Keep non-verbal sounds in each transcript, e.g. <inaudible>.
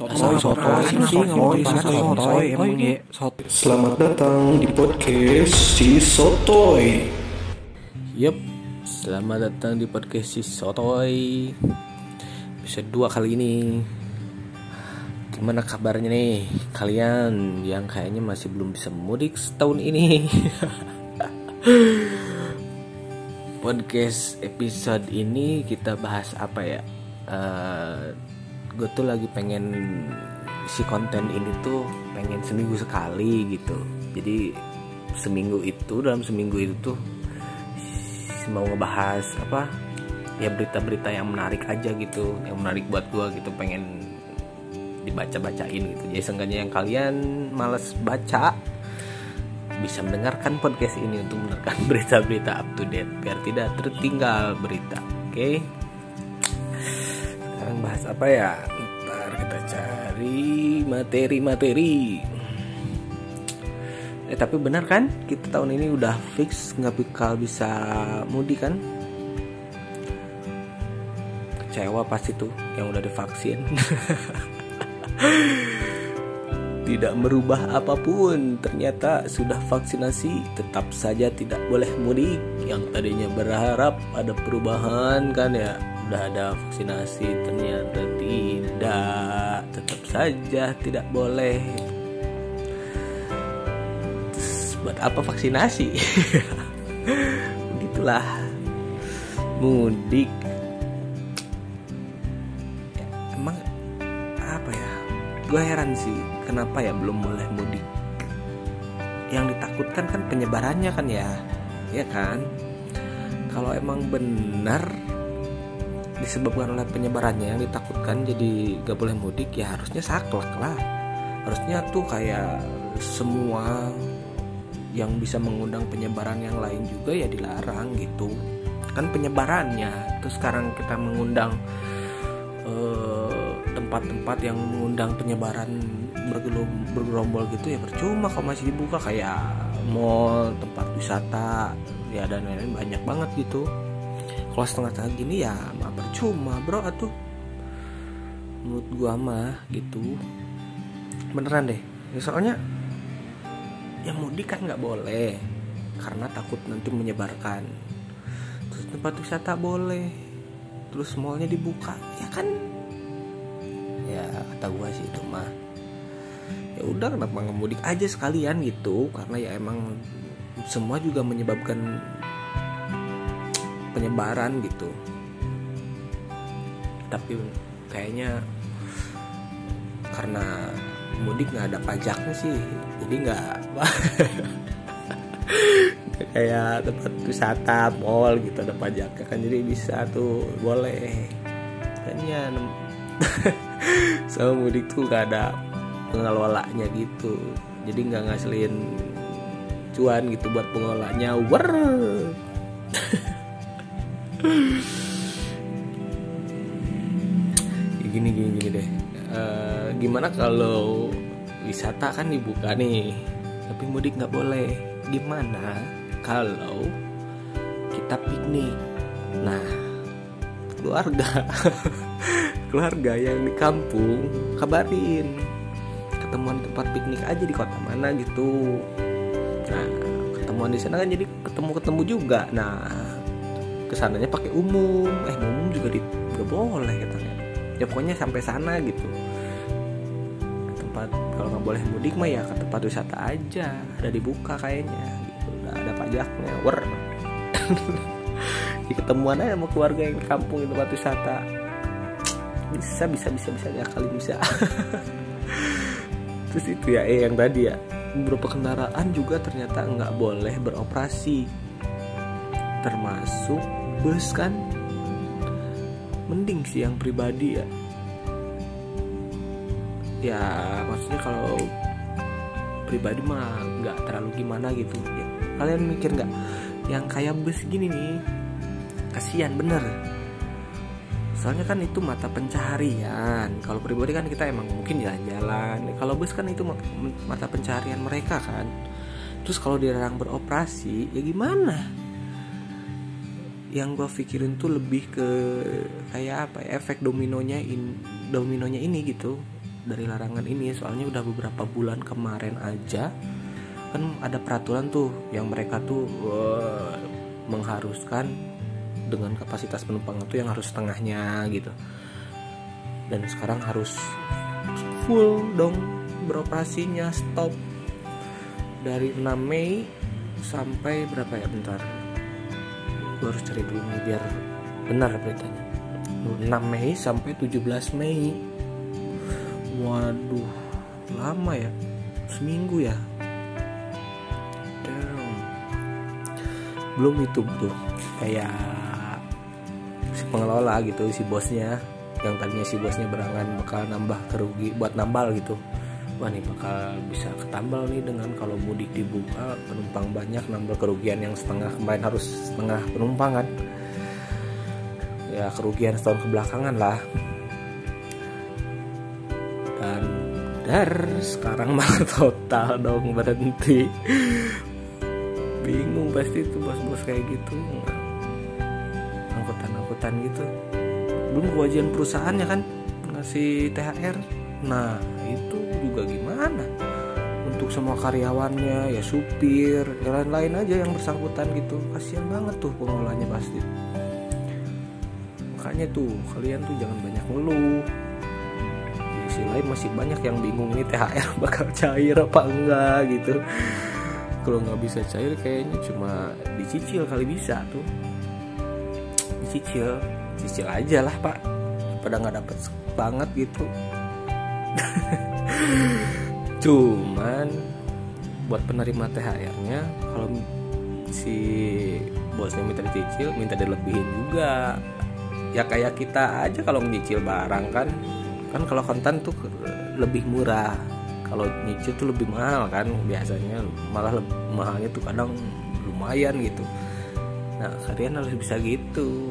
Sotoy, sotoy, sing, sotoy, sotoy, emang sotoy. Selamat datang di podcast si Sotoy. Yup, selamat datang di podcast si Sotoy. Bisa dua kali ini. Gimana kabarnya nih kalian yang kayaknya masih belum bisa mudik setahun ini? <laughs> podcast episode ini kita bahas apa ya? Uh, gue tuh lagi pengen si konten ini tuh pengen seminggu sekali gitu jadi seminggu itu dalam seminggu itu tuh mau ngebahas apa ya berita-berita yang menarik aja gitu yang menarik buat gue gitu pengen dibaca-bacain gitu jadi seenggaknya yang kalian males baca bisa mendengarkan podcast ini untuk mendengarkan <laughs> berita-berita up to date biar tidak tertinggal berita oke okay? Sekarang bahas apa ya? Ntar kita cari materi-materi. Eh tapi benar kan? Kita tahun ini udah fix nggak bakal bisa mudik kan? Kecewa pasti tuh yang udah divaksin. <laughs> Tidak merubah apa pun ternyata sudah vaksinasi tetap saja tidak boleh mudik. Yang tadinya berharap ada perubahan kan ya udah ada vaksinasi ternyata tidak. Tetap saja tidak boleh. Terus, buat apa vaksinasi? <laughs> Begitulah. Mudik. Emang apa ya? Gue heran sih kenapa ya belum boleh mudik? Yang ditakutkan kan penyebarannya kan ya? Ya kan? Kalau emang benar disebabkan oleh penyebarannya yang ditakutkan jadi gak boleh mudik ya harusnya saklek lah. Harusnya tuh kayak semua yang bisa mengundang penyebaran yang lain juga ya dilarang gitu. Kan penyebarannya terus sekarang kita mengundang tempat-tempat uh, yang mengundang penyebaran bergerombol gitu ya percuma kalau masih dibuka kayak mall tempat wisata ya dan lain-lain banyak banget gitu kalau setengah-setengah gini ya mah percuma bro. Atuh. Menurut gua mah gitu. Beneran deh. Ya, soalnya yang mudik kan nggak boleh karena takut nanti menyebarkan. Terus tempat wisata boleh. Terus mallnya dibuka. Ya kan? Ya kata gua sih itu mah. Ya udah kenapa nggak mudik aja sekalian gitu? Karena ya emang semua juga menyebabkan penyebaran gitu. Tapi kayaknya karena mudik nggak ada pajaknya sih jadi nggak <laughs> kayak tempat wisata mall gitu ada pajaknya kan jadi bisa tuh boleh. Kayaknya <laughs> sama mudik tuh nggak ada pengelolanya gitu. Jadi nggak ngasilin cuan gitu buat pengelolanya. Wer ya <laughs> gini gini gini deh. Uh, gimana kalau wisata kan dibuka nih tapi mudik nggak boleh. Gimana kalau kita piknik? Nah keluarga <laughs> keluarga yang di kampung kabarin ketemuan tempat piknik aja di kota mana gitu. Nah ketemuan di sana kan jadi ketemu ketemu juga. Nah ke sananya pakai umum. Eh umum juga di nggak boleh katanya. Ya pokoknya sampai sana gitu. Ke tempat kalau nggak boleh mudik mah ya ke tempat wisata aja. Ada dibuka kayaknya gitu. Ada pajaknya. Wer. Di <laughs> ketemuan aja sama keluarga yang kampung di tempat wisata. Bisa bisa bisa bisa ya kali bisa. <laughs> Terus itu ya eh yang tadi ya. Beberapa kendaraan juga ternyata nggak boleh beroperasi. Termasuk bus kan? Mending sih yang pribadi ya. Ya maksudnya kalau pribadi mah nggak terlalu gimana gitu. Ya kalian mikir nggak? Yang kayak bus gini nih kasihan bener. Soalnya kan itu mata pencaharian. Kalau pribadi kan kita emang mungkin jalan-jalan. Kalau bus kan itu mata pencaharian mereka kan. Terus kalau dilarang beroperasi ya gimana yang gue pikirin tuh lebih ke kayak apa ya efek dominonya in dominonya ini gitu dari larangan ini. Soalnya udah beberapa bulan kemarin aja kan ada peraturan tuh yang mereka tuh wah, mengharuskan dengan kapasitas penumpang itu yang harus setengahnya gitu. Dan sekarang harus full dong beroperasinya stop. Dari 6 Mei sampai berapa ya? Bentar gue harus cari dulu nih biar benar beritanya. 6 Mei sampai 17 Mei. Waduh lama ya? Seminggu ya? Damn. belum itu tuh. Kayak si pengelola gitu si bosnya. Yang tadinya si bosnya berangan bakal nambah kerugi buat nambal gitu wah nih bakal bisa ketambal nih dengan kalau mudik dibuka penumpang banyak nambah kerugian yang setengah kemarin harus setengah penumpang kan? Ya kerugian setahun kebelakangan lah. Dan dar sekarang malah <laughs> total dong berhenti. Bingung pasti itu bos-bos kayak gitu. Angkutan-angkutan gitu. Belum kewajiban perusahaannya kan? Ngasih THR nah itu untuk semua karyawannya ya supir ya lain-lain aja yang bersangkutan gitu. Kasihan banget tuh pengelolanya pasti. Makanya tuh kalian tuh jangan banyak ngeluh. Di sisi lain masih banyak yang bingung ini THR <laughs> bakal cair apa enggak gitu. Kalau nggak bisa cair kayaknya cuma dicicil kali bisa tuh. Dicicil cicil aja lah pak. Pada nggak dapet banget gitu <laughs> cuman buat penerima THR-nya kalau si bosnya minta dicicil minta dilebihin juga. Ya kayak kita aja kalau nyicil barang kan. Kan kalau kontan tuh lebih murah. Kalau nyicil tuh lebih mahal kan biasanya malah lebih, mahalnya tuh kadang lumayan gitu. Nah kalian harus bisa gitu.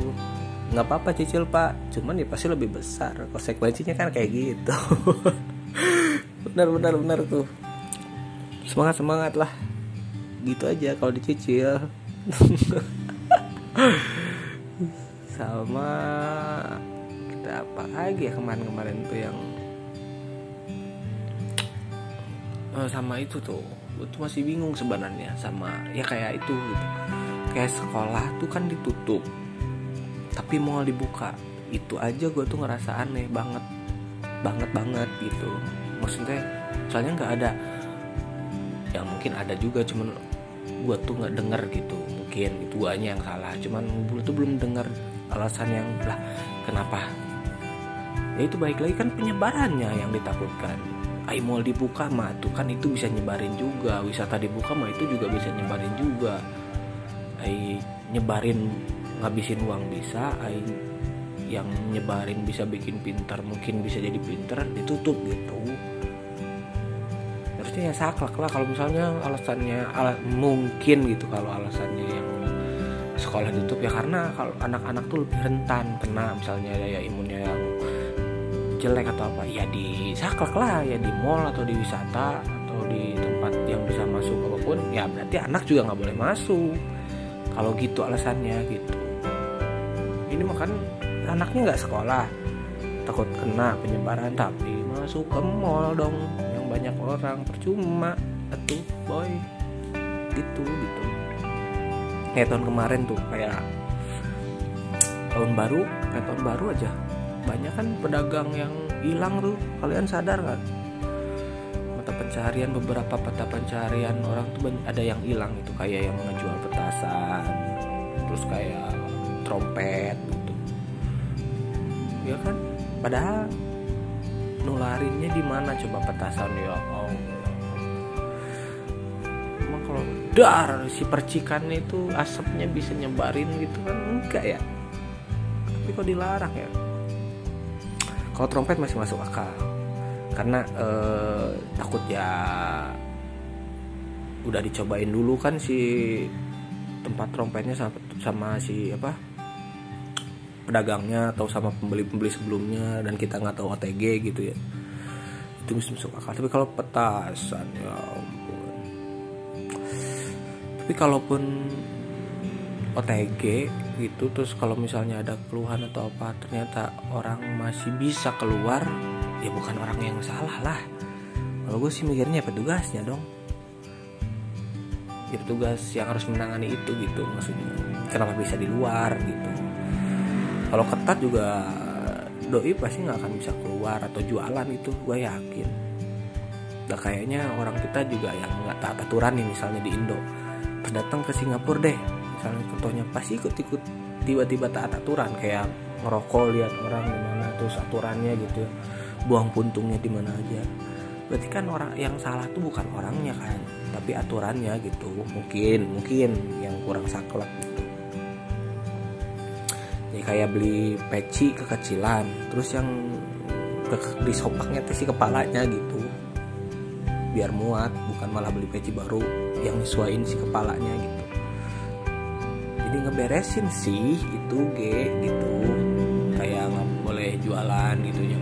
Nggak apa-apa cicil pak. Cuman ya pasti lebih besar. Konsekuensinya kan kayak gitu <laughs> benar benar benar tuh. Semangat semangat lah. Gitu aja kalau dicicil. <laughs> Sama kita apa lagi ya kemarin-kemarin tuh yang oh, sama itu tuh. Tuh masih bingung sebenarnya sama ya kayak itu gitu. Kayak sekolah tuh kan ditutup tapi mau dibuka. Itu aja gue tuh ngerasa aneh banget banget banget gitu maksudnya soalnya nggak ada. Ya mungkin ada juga cuman gue tuh nggak denger gitu. Mungkin itu guanya yang salah cuman gue tuh belum dengar alasan yang lah kenapa? Ya itu baik lagi kan penyebarannya yang ditakutkan. Ay mall dibuka mah tuh kan itu bisa nyebarin juga. Wisata dibuka mah itu juga bisa nyebarin juga. Ay nyebarin ngabisin uang bisa Ay yang nyebarin bisa bikin pintar mungkin bisa jadi pintar ditutup gitu harusnya ya saklek lah kalau misalnya alasannya ala, mungkin gitu kalau alasannya yang sekolah ditutup. Ya karena kalau anak-anak tuh lebih rentan kena misalnya daya imunnya yang jelek atau apa. Ya di saklek lah ya di mall atau di wisata atau di tempat yang bisa masuk apa pun ya berarti anak juga nggak boleh masuk. Kalau gitu alasannya gitu. Ini makan anaknya nggak sekolah takut kena penyebaran tapi masuk ke mall dong banyak orang percuma. Atuh boy. Gitu gitu. Kayak tahun kemarin tuh kayak tahun baru kayak tahun baru aja. Banyak kan pedagang yang hilang tuh. Kalian sadar nggak? Mata pencaharian beberapa mata pencaharian orang tuh ada yang hilang itu kayak yang ngejual petasan terus kayak trompet gitu. Ya kan? Padahal nularinnya di mana? Coba petasan ya Allah. Emang kalau dar si percikan itu asapnya bisa nyebarin gitu kan? Enggak ya. Tapi kok dilarang ya? Kalau trompet masih masuk akal. Karena eh, takut ya udah dicobain dulu kan si tempat trompetnya sama, sama si apa pedagangnya atau sama pembeli-pembeli sebelumnya dan kita nggak tahu OTG gitu ya. Itu bisa masuk akal. Tapi kalau petasan ya ampun. Tapi kalaupun OTG gitu terus kalau misalnya ada keluhan atau apa ternyata orang masih bisa keluar ya bukan orang yang salah lah. Kalau gue sih mikirnya ya petugasnya dong. Ya petugas yang harus menangani itu gitu maksudnya. Kenapa bisa di luar gitu kalau ketat juga doi pasti nggak akan bisa keluar atau jualan itu gue yakin. Nah kayaknya orang kita juga yang nggak taat aturan nih misalnya di Indo. Pas datang ke Singapura deh misalnya contohnya pasti ikut-ikut tiba-tiba taat aturan kayak ngerokok lihat orang di mana terus aturannya gitu buang puntungnya di mana aja. Berarti kan orang yang salah tuh bukan orangnya kan tapi aturannya gitu. Mungkin mungkin yang kurang saklek gitu jadi kayak beli peci kekecilan terus yang ke- disopaknya tuh si kepalanya gitu. Biar muat bukan malah beli peci baru yang nyesuaiin si kepalanya gitu. Jadi ngeberesin sih itu G gitu. Kayak nggak boleh jualan gitu ya.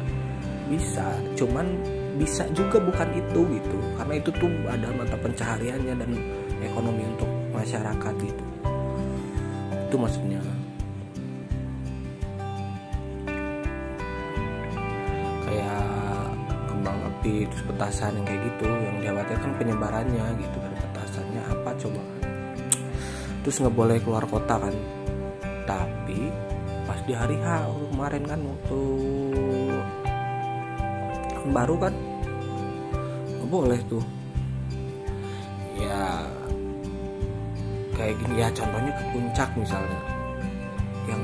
Bisa cuman bisa juga bukan itu gitu. Karena itu tuh ada mata pencahariannya dan ekonomi untuk masyarakat gitu. Itu maksudnya api terus petasan yang kayak gitu yang dikhawatirkan penyebarannya gitu dari petasannya apa coba? Kan terus nggak boleh keluar kota kan? Tapi pas di hari H kemarin kan waktu baru kan? Nggak boleh tuh. Ya kayak gini ya contohnya ke puncak misalnya. Yang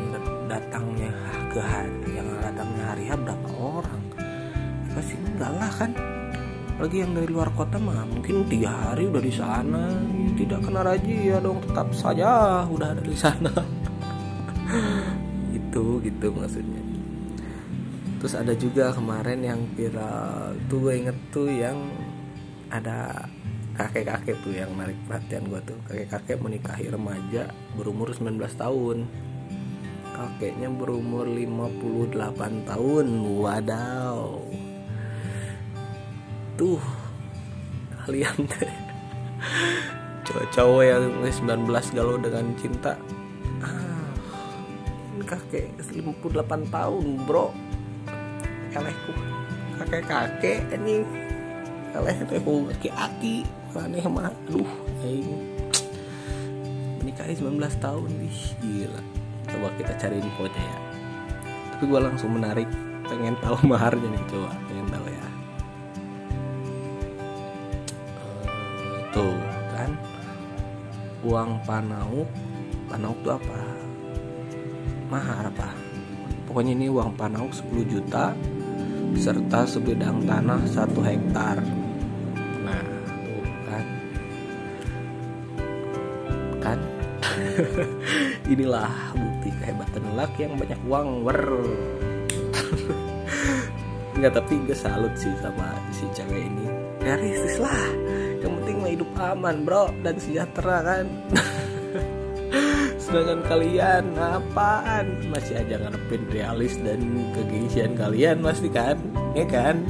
datangnya ke hari yang datangnya hari H berapa orang pasti enggak lah kan. Lagi yang dari luar kota mah mungkin tiga hari udah di sana. Ya, tidak kena razia dong tetap saja udah ada di sana. <laughs> Gitu gitu maksudnya. Terus ada juga kemarin yang viral. Tuh gue inget tuh yang ada kakek-kakek tuh yang menarik perhatian gue tuh. Kakek-kakek menikahi remaja berumur 19 tahun. Kakeknya berumur 58 tahun. Wadaw tuh kalian cowok-cowok yang 19 galau dengan cinta. Ah, ini kakek 58 tahun bro. Elehku. Kakek-kakek ini. Eleh aku aki-aki aneh mah. Aduh aing. Menikahi 19 tahun ih gila. Coba kita cari infonya ya. Tapi gue langsung menarik. Pengen tahu <laughs> maharnya nih coba. Pengen tahu ya tuh kan? Uang panauk panauk tuh apa? Mahar apa? Pokoknya ini uang panauk 10 juta serta sebidang tanah satu hektar. Nah tuh kan. Kan? <laughs> Inilah bukti kehebatan lelaki yang banyak uang wer. <laughs> Enggak tapi gue salut sih sama si cewek ini. Realistis lah yang penting mah hidup aman bro dan sejahtera kan? <laughs> Sedangkan kalian apaan? Masih aja ngarepin realis dan kegengsian kalian pasti kan? Ya kan?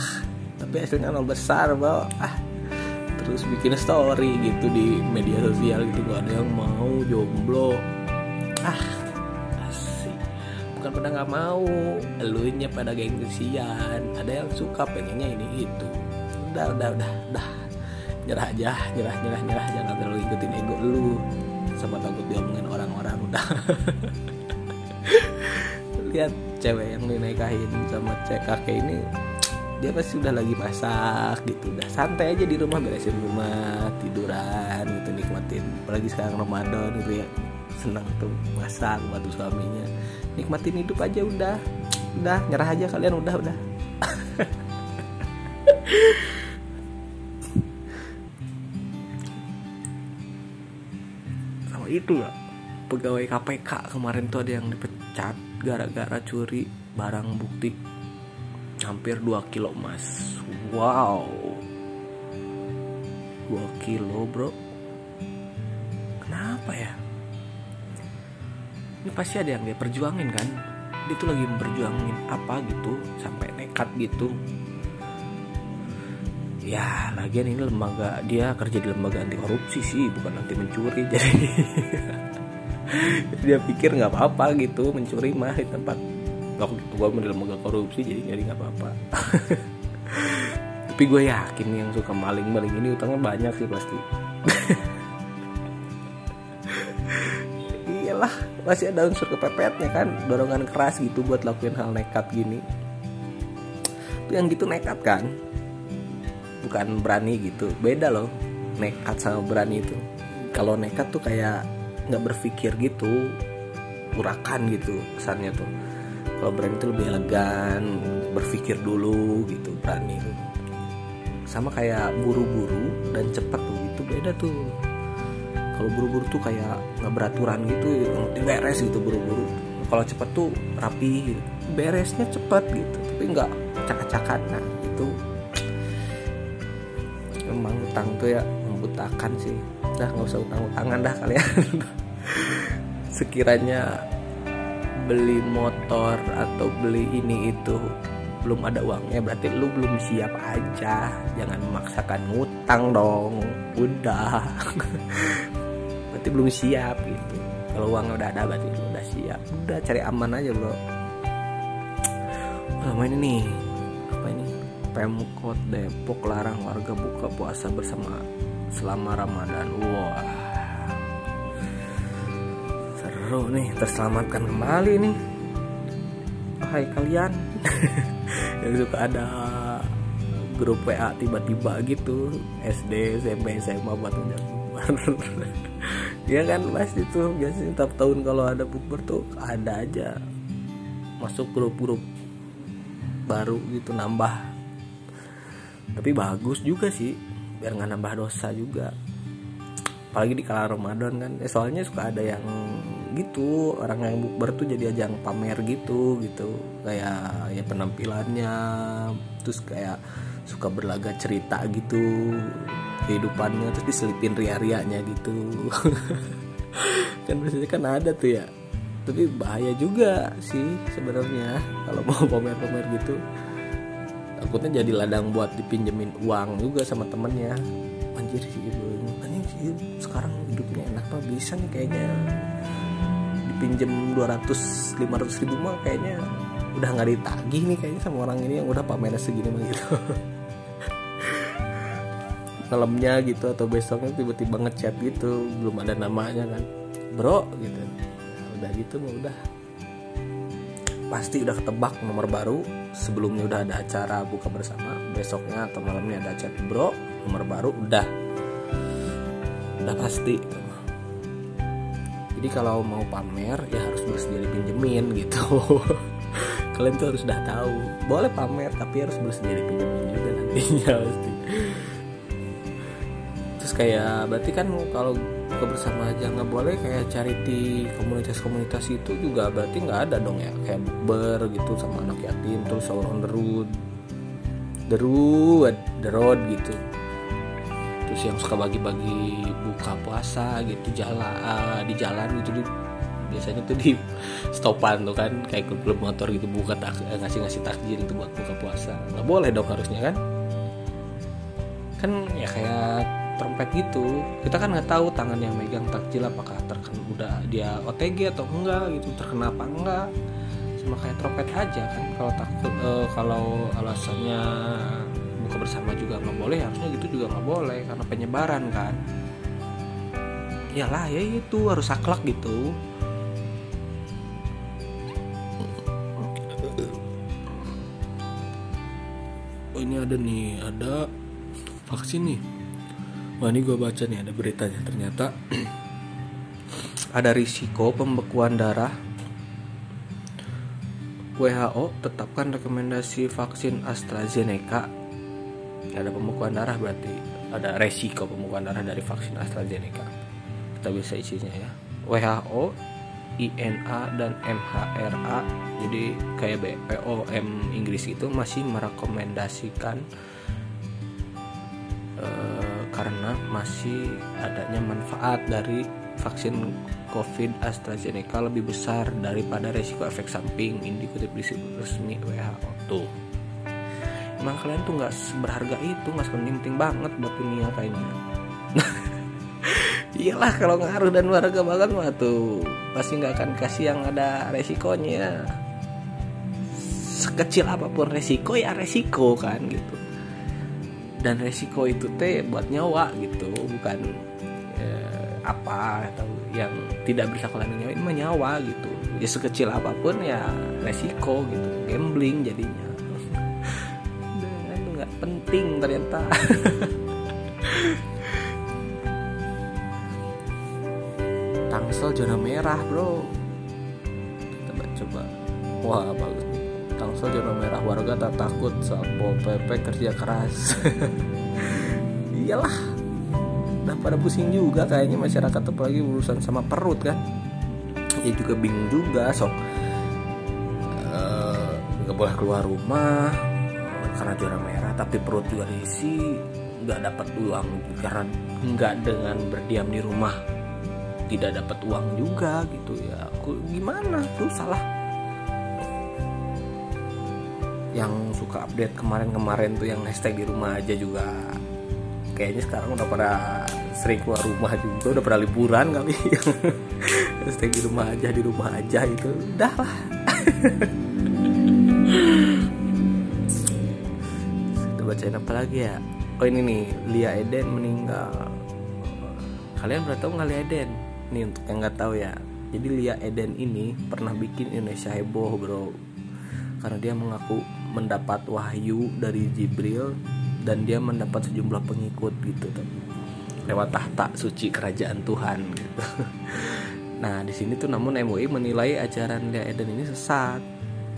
Ah, tapi hasilnya nol besar bro. Ah terus bikin story gitu di media sosial gitu gak ada yang mau jomblo. Ah asik. Bukan pada nggak mau elunya pada gengsian. Ada yang suka pengennya ini itu udah udah udah udah. Nyerah aja nyerah nyerah nyerah. Jangan terlalu ikutin ego lu. Sama takut diomongin orang-orang udah. <laughs> Lihat cewek yang dinikahin sama cewek kakek ini dia pasti udah lagi masak gitu. Udah santai aja di rumah beresin rumah tiduran gitu nikmatin. Apalagi sekarang Ramadan gitu ya. Senang tuh masak bantu suaminya. Nikmatin hidup aja udah. Udah nyerah aja kalian udah udah <laughs> itu ya. Pegawai KPK kemarin tuh ada yang dipecat gara-gara curi barang bukti. Hampir 2 kilo emas. Wow. 2 kilo bro. Kenapa ya? Ini pasti ada yang dia perjuangin kan? Dia tuh lagi memperjuangin apa gitu sampai nekat gitu ya lagian ini lembaga dia kerja di lembaga anti korupsi sih bukan anti mencuri <laughs> jadi dia pikir nggak apa-apa gitu mencuri mah di tempat waktu gue di lembaga korupsi jadi jadi nggak apa-apa. <laughs> Tapi gue yakin yang suka maling-maling ini utangnya banyak sih pasti. <laughs> Iyalah masih ada unsur kepepetnya kan dorongan keras gitu buat lakuin hal nekat gini. Itu yang gitu nekat kan bukan berani gitu. Beda loh nekat sama berani itu. Kalau nekat tuh kayak nggak berpikir gitu urakan gitu kesannya tuh. Kalau berani itu lebih elegan berpikir dulu gitu berani. Sama kayak buru-buru dan cepat tuh itu beda tuh. Kalau buru-buru tuh kayak nggak beraturan gitu beres gitu buru-buru. Kalau cepat tuh rapi beresnya cepat gitu tapi nggak cak-cakan nah itu utang tuh ya membutakan sih. Dah nggak usah utang-utangan dah kalian <laughs> sekiranya beli motor atau beli ini itu belum ada uangnya berarti lu belum siap aja. Jangan memaksakan ngutang dong. Udah. <laughs> Berarti belum siap gitu. Kalau uang udah ada berarti lu udah siap. Udah cari aman aja bro. Lama ini nih Pemkot Depok larang warga buka puasa bersama selama Ramadan. Wah. Seru nih terselamatkan kembali nih. Hai kalian. <laughs> Yang suka ada grup WA tiba-tiba gitu SD SMP SMA buat bukber. <laughs> Ya kan pasti tuh biasanya tiap tahun kalau ada bukber tuh ada aja masuk grup-grup baru gitu nambah tapi bagus juga sih biar nggak nambah dosa juga. Apalagi di kala Ramadan kan. Eh, soalnya suka ada yang gitu orang yang bukber tuh jadi ajang pamer gitu gitu. Kayak ya penampilannya terus kayak suka berlagak cerita gitu kehidupannya terus diselipin ria-rianya gitu. <laughs> Kan biasanya kan ada tuh ya. Tapi bahaya juga sih sebenarnya kalau mau <laughs> pamer-pamer gitu takutnya jadi ladang buat dipinjemin uang juga sama temennya. Anjir sih anjir sih sekarang hidupnya enak apa bisa nih kayaknya. Dipinjem 200 500 ribu mah kayaknya udah nggak ditagih nih kayaknya sama orang ini yang udah pamernya segini mah gitu. <laughs> Malamnya gitu atau besoknya tiba-tiba ngechat gitu belum ada namanya kan. Bro gitu. Udah gitu mah udah. Pasti udah ketebak nomor baru sebelumnya udah ada acara buka bersama besoknya atau malamnya ada chat bro nomor baru udah. Udah pasti. Jadi kalau mau pamer ya harus bersedia dipinjemin gitu. <laughs> Kalian tuh harus udah tahu. Boleh pamer tapi harus bersedia dipinjemin juga nantinya <laughs> pasti. Terus kayak berarti kan kalau buka bersama aja nggak boleh kayak charity komunitas-komunitas itu juga berarti nggak ada dong ya kayak bukber gitu sama anak yatim terus sahur on the road. The road the road gitu. Terus yang suka bagi-bagi buka puasa gitu jalan di jalan gitu di, biasanya tuh di stopan tuh kan kayak klub motor gitu buka tak ngasih ngasih takjil itu buat buka puasa. Nggak boleh dong harusnya kan. Kan ya kayak trompet gitu kita kan nggak tahu tangan yang megang takjil apakah terkena udah dia OTG atau enggak gitu terkena apa enggak. Sama kayak trompet aja kan kalau takut uh, kalau alasannya buka bersama juga nggak boleh harusnya gitu juga nggak boleh karena penyebaran kan. Iyalah ya itu harus akhlak gitu. Oh ini ada nih ada vaksin nih wah ini gue baca nih ada beritanya. Ternyata <clears throat> ada risiko pembekuan darah. WHO tetapkan rekomendasi vaksin AstraZeneca. Ada pembekuan darah berarti ada resiko pembekuan darah dari vaksin AstraZeneca. Kita bisa isinya ya. WHO INA dan MHRA jadi kayak BPOM Inggris itu masih merekomendasikan karena masih adanya manfaat dari vaksin COVID AstraZeneca lebih besar daripada resiko efek samping ini dikutip di situs resmi WHO tuh. Emang kalian tuh nggak berharga itu nggak penting-penting banget buat dunia kayaknya. <laughs> Iyalah kalau ngaruh dan berharga banget mah tuh pasti nggak akan kasih yang ada resikonya. Sekecil apa pun resiko ya resiko kan gitu dan resiko itu teh buat nyawa gitu bukan eh, apa atau yang tidak bisa kalian nyawa ini mah nyawa gitu. Ya sekecil apa pun ya resiko gitu gambling jadinya. <laughs> Itu nggak penting ternyata. <laughs> Tangsel zona merah bro. Coba coba Wah bagus Tangsel zona merah warga tak takut Satpol PP kerja keras. <laughs> Iyalah. Udah pada pusing juga kayaknya masyarakat apalagi urusan sama perut kan. Ya juga bingung juga sok. Eh, nggak boleh keluar rumah karena zona merah tapi perut juga diisi nggak dapat uang karena nggak dengan berdiam di rumah tidak dapat uang juga gitu ya. Aku gimana? Tuh salah yang suka update kemarin-kemarin tuh yang hashtag di rumah aja juga. Kayaknya sekarang udah pada sering keluar rumah juga udah pada liburan kali. <laughs> Hashtag di rumah aja di rumah aja itu udah lah. <laughs> Kita bacain apa lagi ya? Oh ini nih Lia Eden meninggal. Kalian pernah tahu nggak Lia Eden? Nih untuk yang nggak tahu ya. Jadi Lia Eden ini pernah bikin Indonesia heboh bro. Karena dia mengaku mendapat wahyu dari Jibril dan dia mendapat sejumlah pengikut gitu tuh lewat tahta suci kerajaan Tuhan gitu. <laughs> Nah di sini tuh namun MUI menilai ajaran Lia Eden ini sesat.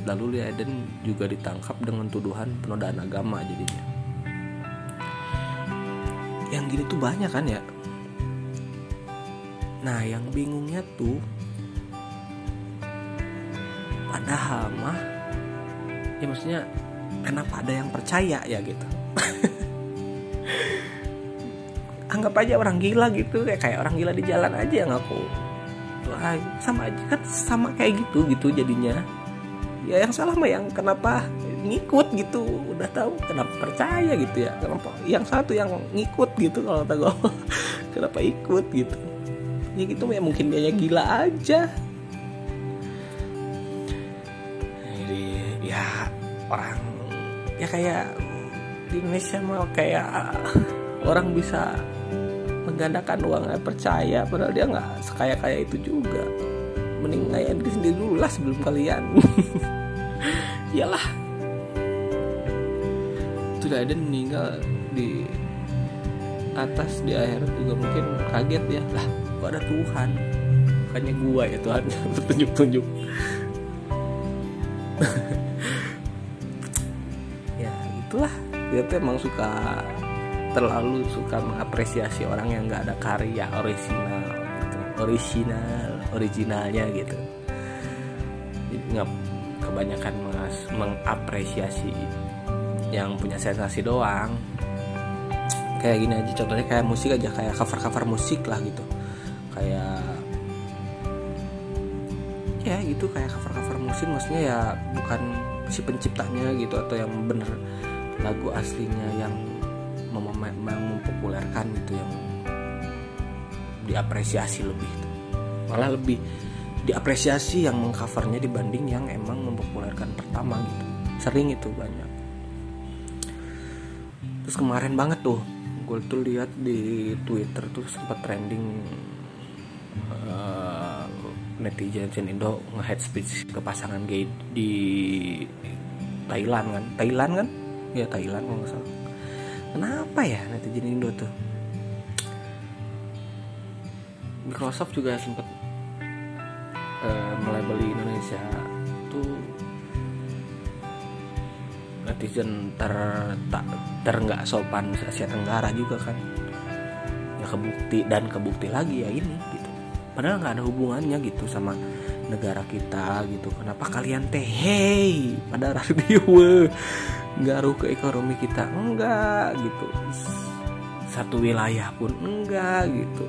Lalu Lia Eden juga ditangkap dengan tuduhan penodaan agama jadinya. Yang gini tuh banyak kan ya. Nah yang bingungnya tuh padahal mah ya maksudnya kenapa ada yang percaya ya gitu? <laughs> Anggap aja orang gila gitu kayak kayak orang gila di jalan aja ngaku. Wah, sama aja kan sama kayak gitu gitu jadinya. Ya yang salah mah yang kenapa ngikut gitu udah tahu kenapa percaya gitu ya. Kenapa yang satu yang ngikut gitu kalau gue <laughs> kenapa ikut gitu? Ya gitu ya mungkin dia gila aja orang. Ya kayak di Indonesia mah kayak <laughs> orang bisa menggandakan uang nggak percaya padahal dia nggak sekaya kaya itu juga. Mending ngayain diri sendiri dulu lah sebelum kalian. <laughs> Iyalah. Sudah ada meninggal di atas di akhirat juga mungkin kaget ya. Lah kok ada Tuhan? Bukannya gua ya Tuhan <laughs> tunjuk-tunjuk dia tuh emang suka terlalu suka mengapresiasi orang yang nggak ada karya original gitu. original originalnya gitu. Jadi nggak kebanyakan mengapresiasi yang punya sensasi doang. Kayak gini aja contohnya kayak musik aja kayak cover cover musik lah gitu. Kayak ya gitu kayak cover cover musik maksudnya ya bukan si penciptanya gitu atau yang bener lagu aslinya yang mem- mem- mempopulerkan gitu yang diapresiasi lebih tuh. malah lebih diapresiasi yang mengcovernya dibanding yang emang mempopulerkan pertama gitu. Sering itu banyak. Terus kemarin banget tuh gue tuh lihat di Twitter tuh sempat trending eh, netizen Indo nge-head speech ke pasangan gay di Thailand kan. Thailand kan ya Thailand kalau nggak salah. Kenapa ya netizen Indo tuh? Microsoft juga sempat uh, melabeli Indonesia tuh netizen ter tak ter nggak sopan Asia Tenggara juga kan. Ya kebukti dan kebukti lagi ya ini gitu. Padahal nggak ada hubungannya gitu sama negara kita gitu. Kenapa kalian teh hey pada radio ngaruh ke ekonomi kita? Enggak gitu. Satu wilayah pun enggak gitu.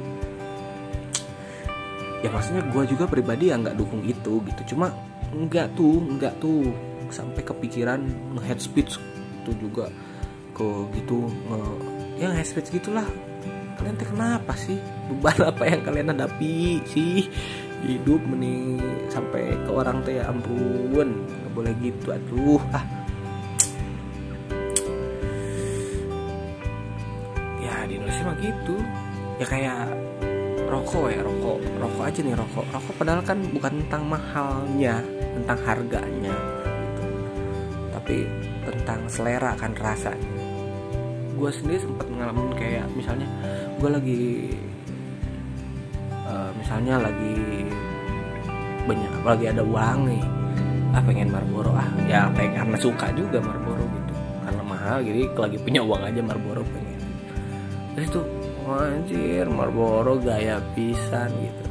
Ya maksudnya gue juga pribadi ya nggak dukung itu gitu. Cuma enggak tuh enggak tuh. Sampai kepikiran nge-head speech tuh juga ke gitu nge, ya nge-head speech gitulah. Kalian teh kenapa sih? Beban apa yang kalian hadapi sih hidup mending sampai ke orang teh ya ampun boleh gitu aduh ah. Ya di Indonesia mah gitu. Ya kayak rokok ya rokok rokok aja nih rokok. Rokok padahal kan bukan tentang mahalnya tentang harganya. Gitu. tapi tentang selera kan rasanya. Gue sendiri sempat ngalamin kayak misalnya gue lagi misalnya lagi banyak lagi ada uang nih ah pengen Marlboro ah ya pengen karena suka juga Marlboro gitu karena mahal jadi lagi punya uang aja Marlboro pengen terus itu anjir Marlboro gaya pisan gitu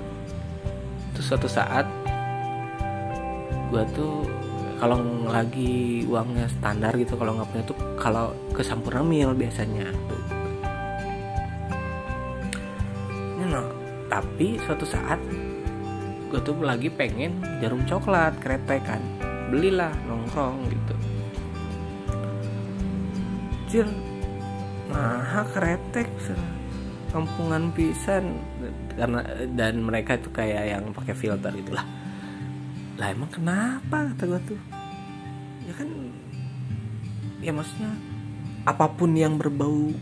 terus suatu saat gue tuh kalau lagi uangnya standar gitu kalau nggak punya tuh kalau ke Sampurna Mil biasanya tuh. Tapi suatu saat gue tuh lagi pengen jarum coklat kretek kan. Belilah nongkrong gitu. Cil nah kretek kampungan pisan. Karena dan mereka itu kayak yang pakai filter itulah lah. Emang kenapa? Kata gue tuh. Ya kan ya maksudnya apa pun yang berbau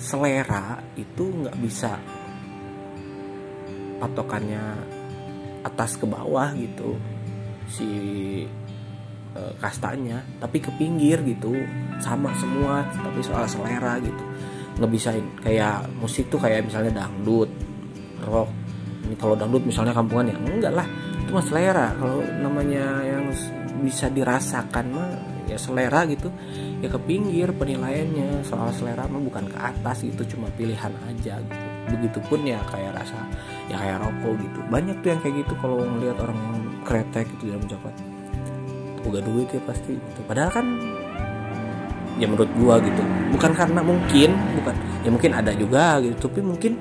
selera itu nggak bisa patokannya atas ke bawah gitu si e, kastanya tapi ke pinggir gitu. Sama semua tapi soal selera gitu. Ngebisain kayak musik tuh kayak misalnya dangdut rock. Ini kalau dangdut misalnya kampungan ya enggak lah. Itu mah selera. Kalau namanya yang bisa dirasakan mah ya selera gitu. Ya ke pinggir penilaiannya soal selera mah bukan ke atas gitu cuma pilihan aja gitu begitupun ya kayak rasa ya kayak rokok gitu. Banyak tuh yang kayak gitu kalau ngelihat orang kretek gitu dalam coklat. Udah duit ya pasti gitu. Padahal kan ya menurut gua gitu. Bukan karena mungkin bukan. Ya mungkin ada juga gitu. Tapi mungkin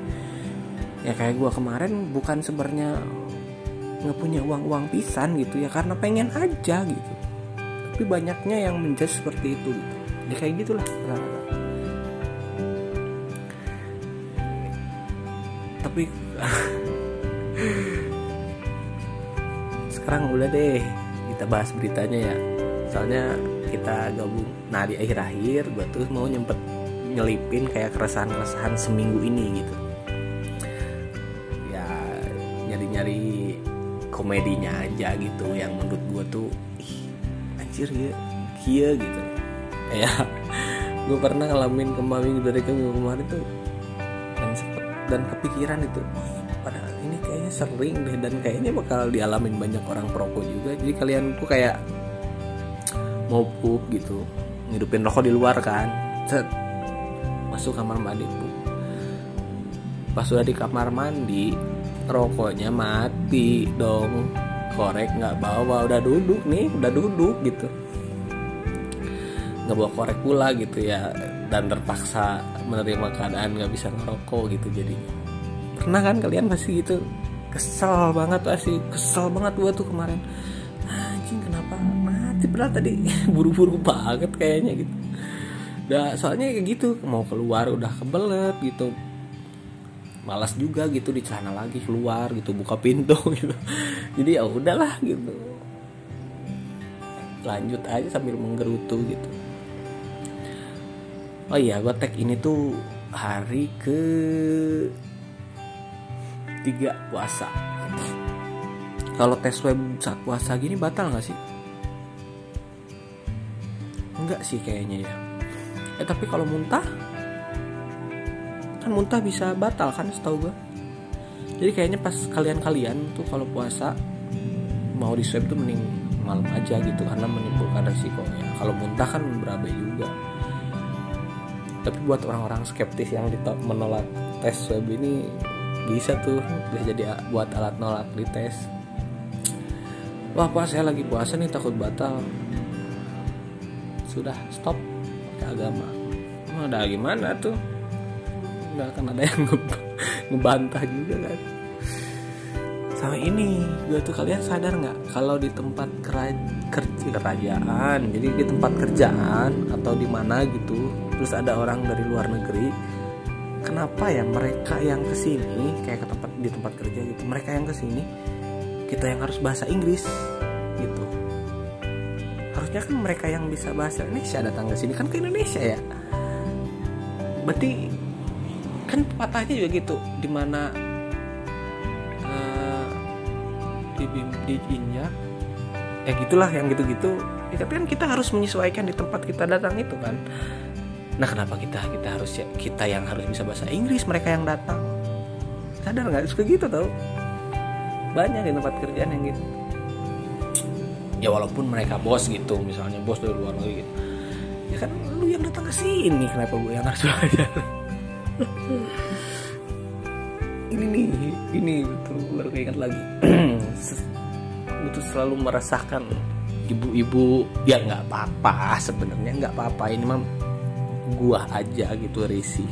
ya kayak gua kemarin bukan sebenarnya nggak punya uang uang pisan gitu ya. Karena pengen aja gitu. Tapi banyaknya yang menjadi seperti itu gitu. Ya kayak gitulah tapi sekarang udah deh kita bahas beritanya ya. Soalnya kita gabung. Nah di akhir-akhir gue tuh mau nyempet nyelipin kayak keresahan-keresahan seminggu ini gitu. Ya nyari-nyari komedinya aja gitu. Yang menurut gue tuh ih anjir ya <laughs> kia gitu. Kayak gue pernah ngalamin kemarin dari kemarin tuh dan kepikiran itu oh, padahal ini kayaknya sering deh dan kayaknya bakal dialamin banyak orang perokok juga. Jadi kalian tuh kayak mau pup gitu ngidupin rokok di luar kan. Set masuk kamar mandi pup pas udah di kamar mandi rokoknya mati dong. Korek nggak bawa udah duduk nih udah duduk gitu. Nggak bawa korek pula gitu ya dan terpaksa menerima keadaan nggak bisa ngerokok gitu jadi pernah kan kalian pasti gitu kesel banget pasti kesel banget gua tuh kemarin. Anjing kenapa mati? Padahal tadi <laughs> buru-buru banget kayaknya gitu. Udah soalnya kayak gitu mau keluar udah kebelet gitu. Malas juga gitu di celana lagi keluar gitu buka pintu <laughs> gitu. Jadi ya udahlah gitu. Lanjut aja sambil menggerutu gitu oh iya gue tag ini tuh hari ke tiga puasa. Kalau tes web saat puasa gini batal nggak sih? Enggak sih kayaknya ya. Eh tapi kalau muntah kan muntah bisa batal kan setahu gue jadi kayaknya pas kalian-kalian tuh kalau puasa mau di swab tuh mending malam aja gitu karena menimbulkan resiko ya kalau muntah kan berabe juga tapi buat orang-orang skeptis yang menolak tes swab ini bisa tuh. Bisa jadi buat alat nolak di tes. Wah pas saya lagi puasa nih takut batal. Sudah stop ke agama. Ada gimana tuh? Nggak akan ada yang <laughs> ngebantah juga kan sama ini gue tuh kalian sadar nggak? Kalau di tempat kerja. Kerajaan. Jadi di tempat kerjaan atau di mana gitu terus ada orang dari luar negeri kenapa ya mereka yang ke sini kayak ke tempat di tempat kerja gitu mereka yang ke sini kita yang harus bahasa Inggris gitu. Harusnya kan mereka yang bisa bahasa Indonesia datang ke sini kan ke Indonesia ya? Berarti kan patahnya juga gitu di mana di di injak ya gitulah yang gitu-gitu. Ya, tapi kan kita harus menyesuaikan di tempat kita datang itu kan. Nah kenapa kita kita harus ya kita yang harus bisa bahasa Inggris mereka yang datang? Sadar nggak? Suka gitu tau. Banyak di tempat kerjaan yang gitu. Ya walaupun mereka bos gitu misalnya bos dari luar negeri gitu. Ya kan lu yang datang ke sini kenapa gue yang harus belajar? <laughs> Ini nih ini betul baru keinget lagi <clears throat> itu selalu meresahkan ibu-ibu. Ya nggak apa-apa sebenarnya nggak apa-apa. Ini mah gua aja gitu risi.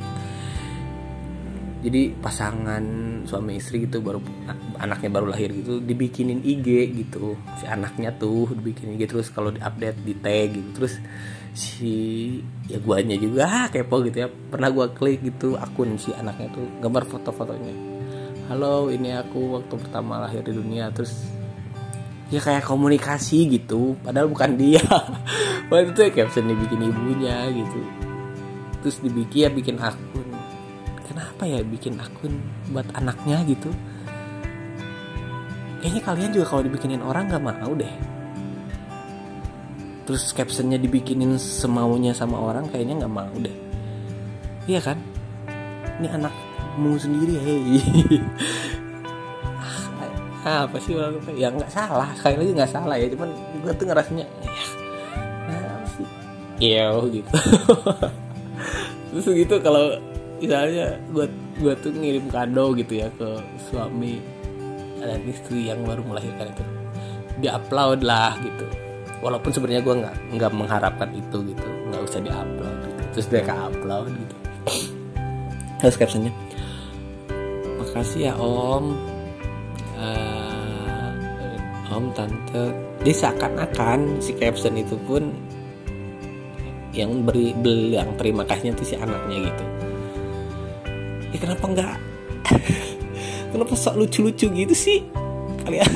Jadi pasangan suami istri gitu baru anaknya baru lahir gitu dibikinin IG gitu. Si anaknya tuh dibikinin IG terus kalau diupdate di tag gitu. Terus si ya guanya juga ah, kepo gitu ya. Pernah gua klik gitu akun si anaknya tuh gambar foto-fotonya. Halo ini aku waktu pertama lahir di dunia. Terus ya kayak komunikasi gitu. Padahal bukan dia. <laughs> Waktu itu caption dibikin ibunya gitu. Terus dibikin ya bikin akun. Kenapa ya bikin akun buat anaknya gitu? Kayaknya kalian juga kalau dibikinin orang nggak mau deh. Terus captionnya dibikinin semaunya sama orang kayaknya nggak mau deh. Iya kan? Ini anakmu sendiri hei <laughs> apa sih ya nggak salah. Sekali lagi nggak salah ya. Cuman gue tuh ngerasanya ya nah sih? Gitu. <laughs> Terus gitu kalau misalnya gue gue tuh ngirim kado gitu ya ke suami dan istri yang baru melahirkan itu. Di upload lah gitu. Walaupun sebenarnya gue nggak nggak mengharapkan itu gitu. Nggak usah di upload gitu. terus dia ke upload gitu. <clears throat> Terus captionnya makasih ya om om tante. Dia seakan-akan si caption itu pun yang beri beli yang terima kasihnya tuh si anaknya gitu. Ya kenapa enggak? <laughs> Kenapa sok lucu-lucu gitu sih? Kalian <laughs>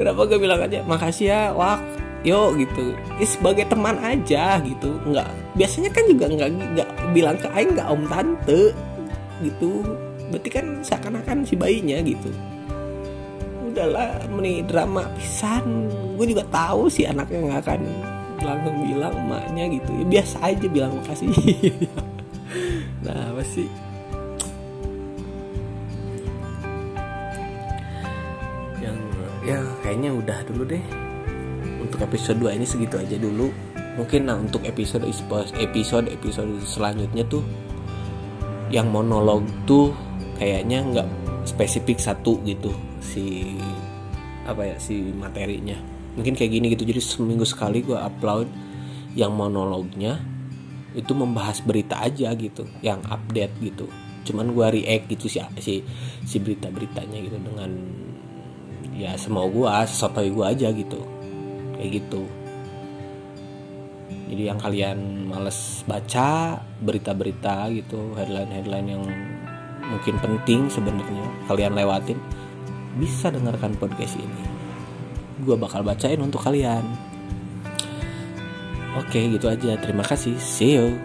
kenapa gak bilang aja makasih ya wak. Yo gitu. Ya, sebagai teman aja gitu. Nggak biasanya kan juga nggak nggak bilang ke aing nggak om tante. Gitu. Berarti kan seakan-akan si bayinya gitu udahlah meni drama pisan. Gue juga tahu si anaknya nggak akan langsung bilang emaknya gitu. Ya biasa aja bilang makasih. <laughs> Nah apa sih? Yang ya kayaknya udah dulu deh. Untuk episode 2 ini segitu aja dulu. Mungkin nah untuk episode episode episode selanjutnya tuh yang monolog tuh kayaknya nggak spesifik satu gitu si apa ya si materinya. Mungkin kayak gini gitu. Jadi seminggu sekali gue upload yang monolognya itu membahas berita aja gitu yang update gitu. Cuman gue react gitu si si si berita beritanya gitu dengan ya semau gue sesotoi gue aja gitu. Kayak gitu. Jadi yang kalian males baca berita-berita gitu headline-headline yang mungkin penting sebenarnya kalian lewatin bisa dengarkan podcast ini. Gue bakal bacain untuk kalian. Oke gitu aja. Terima kasih. See you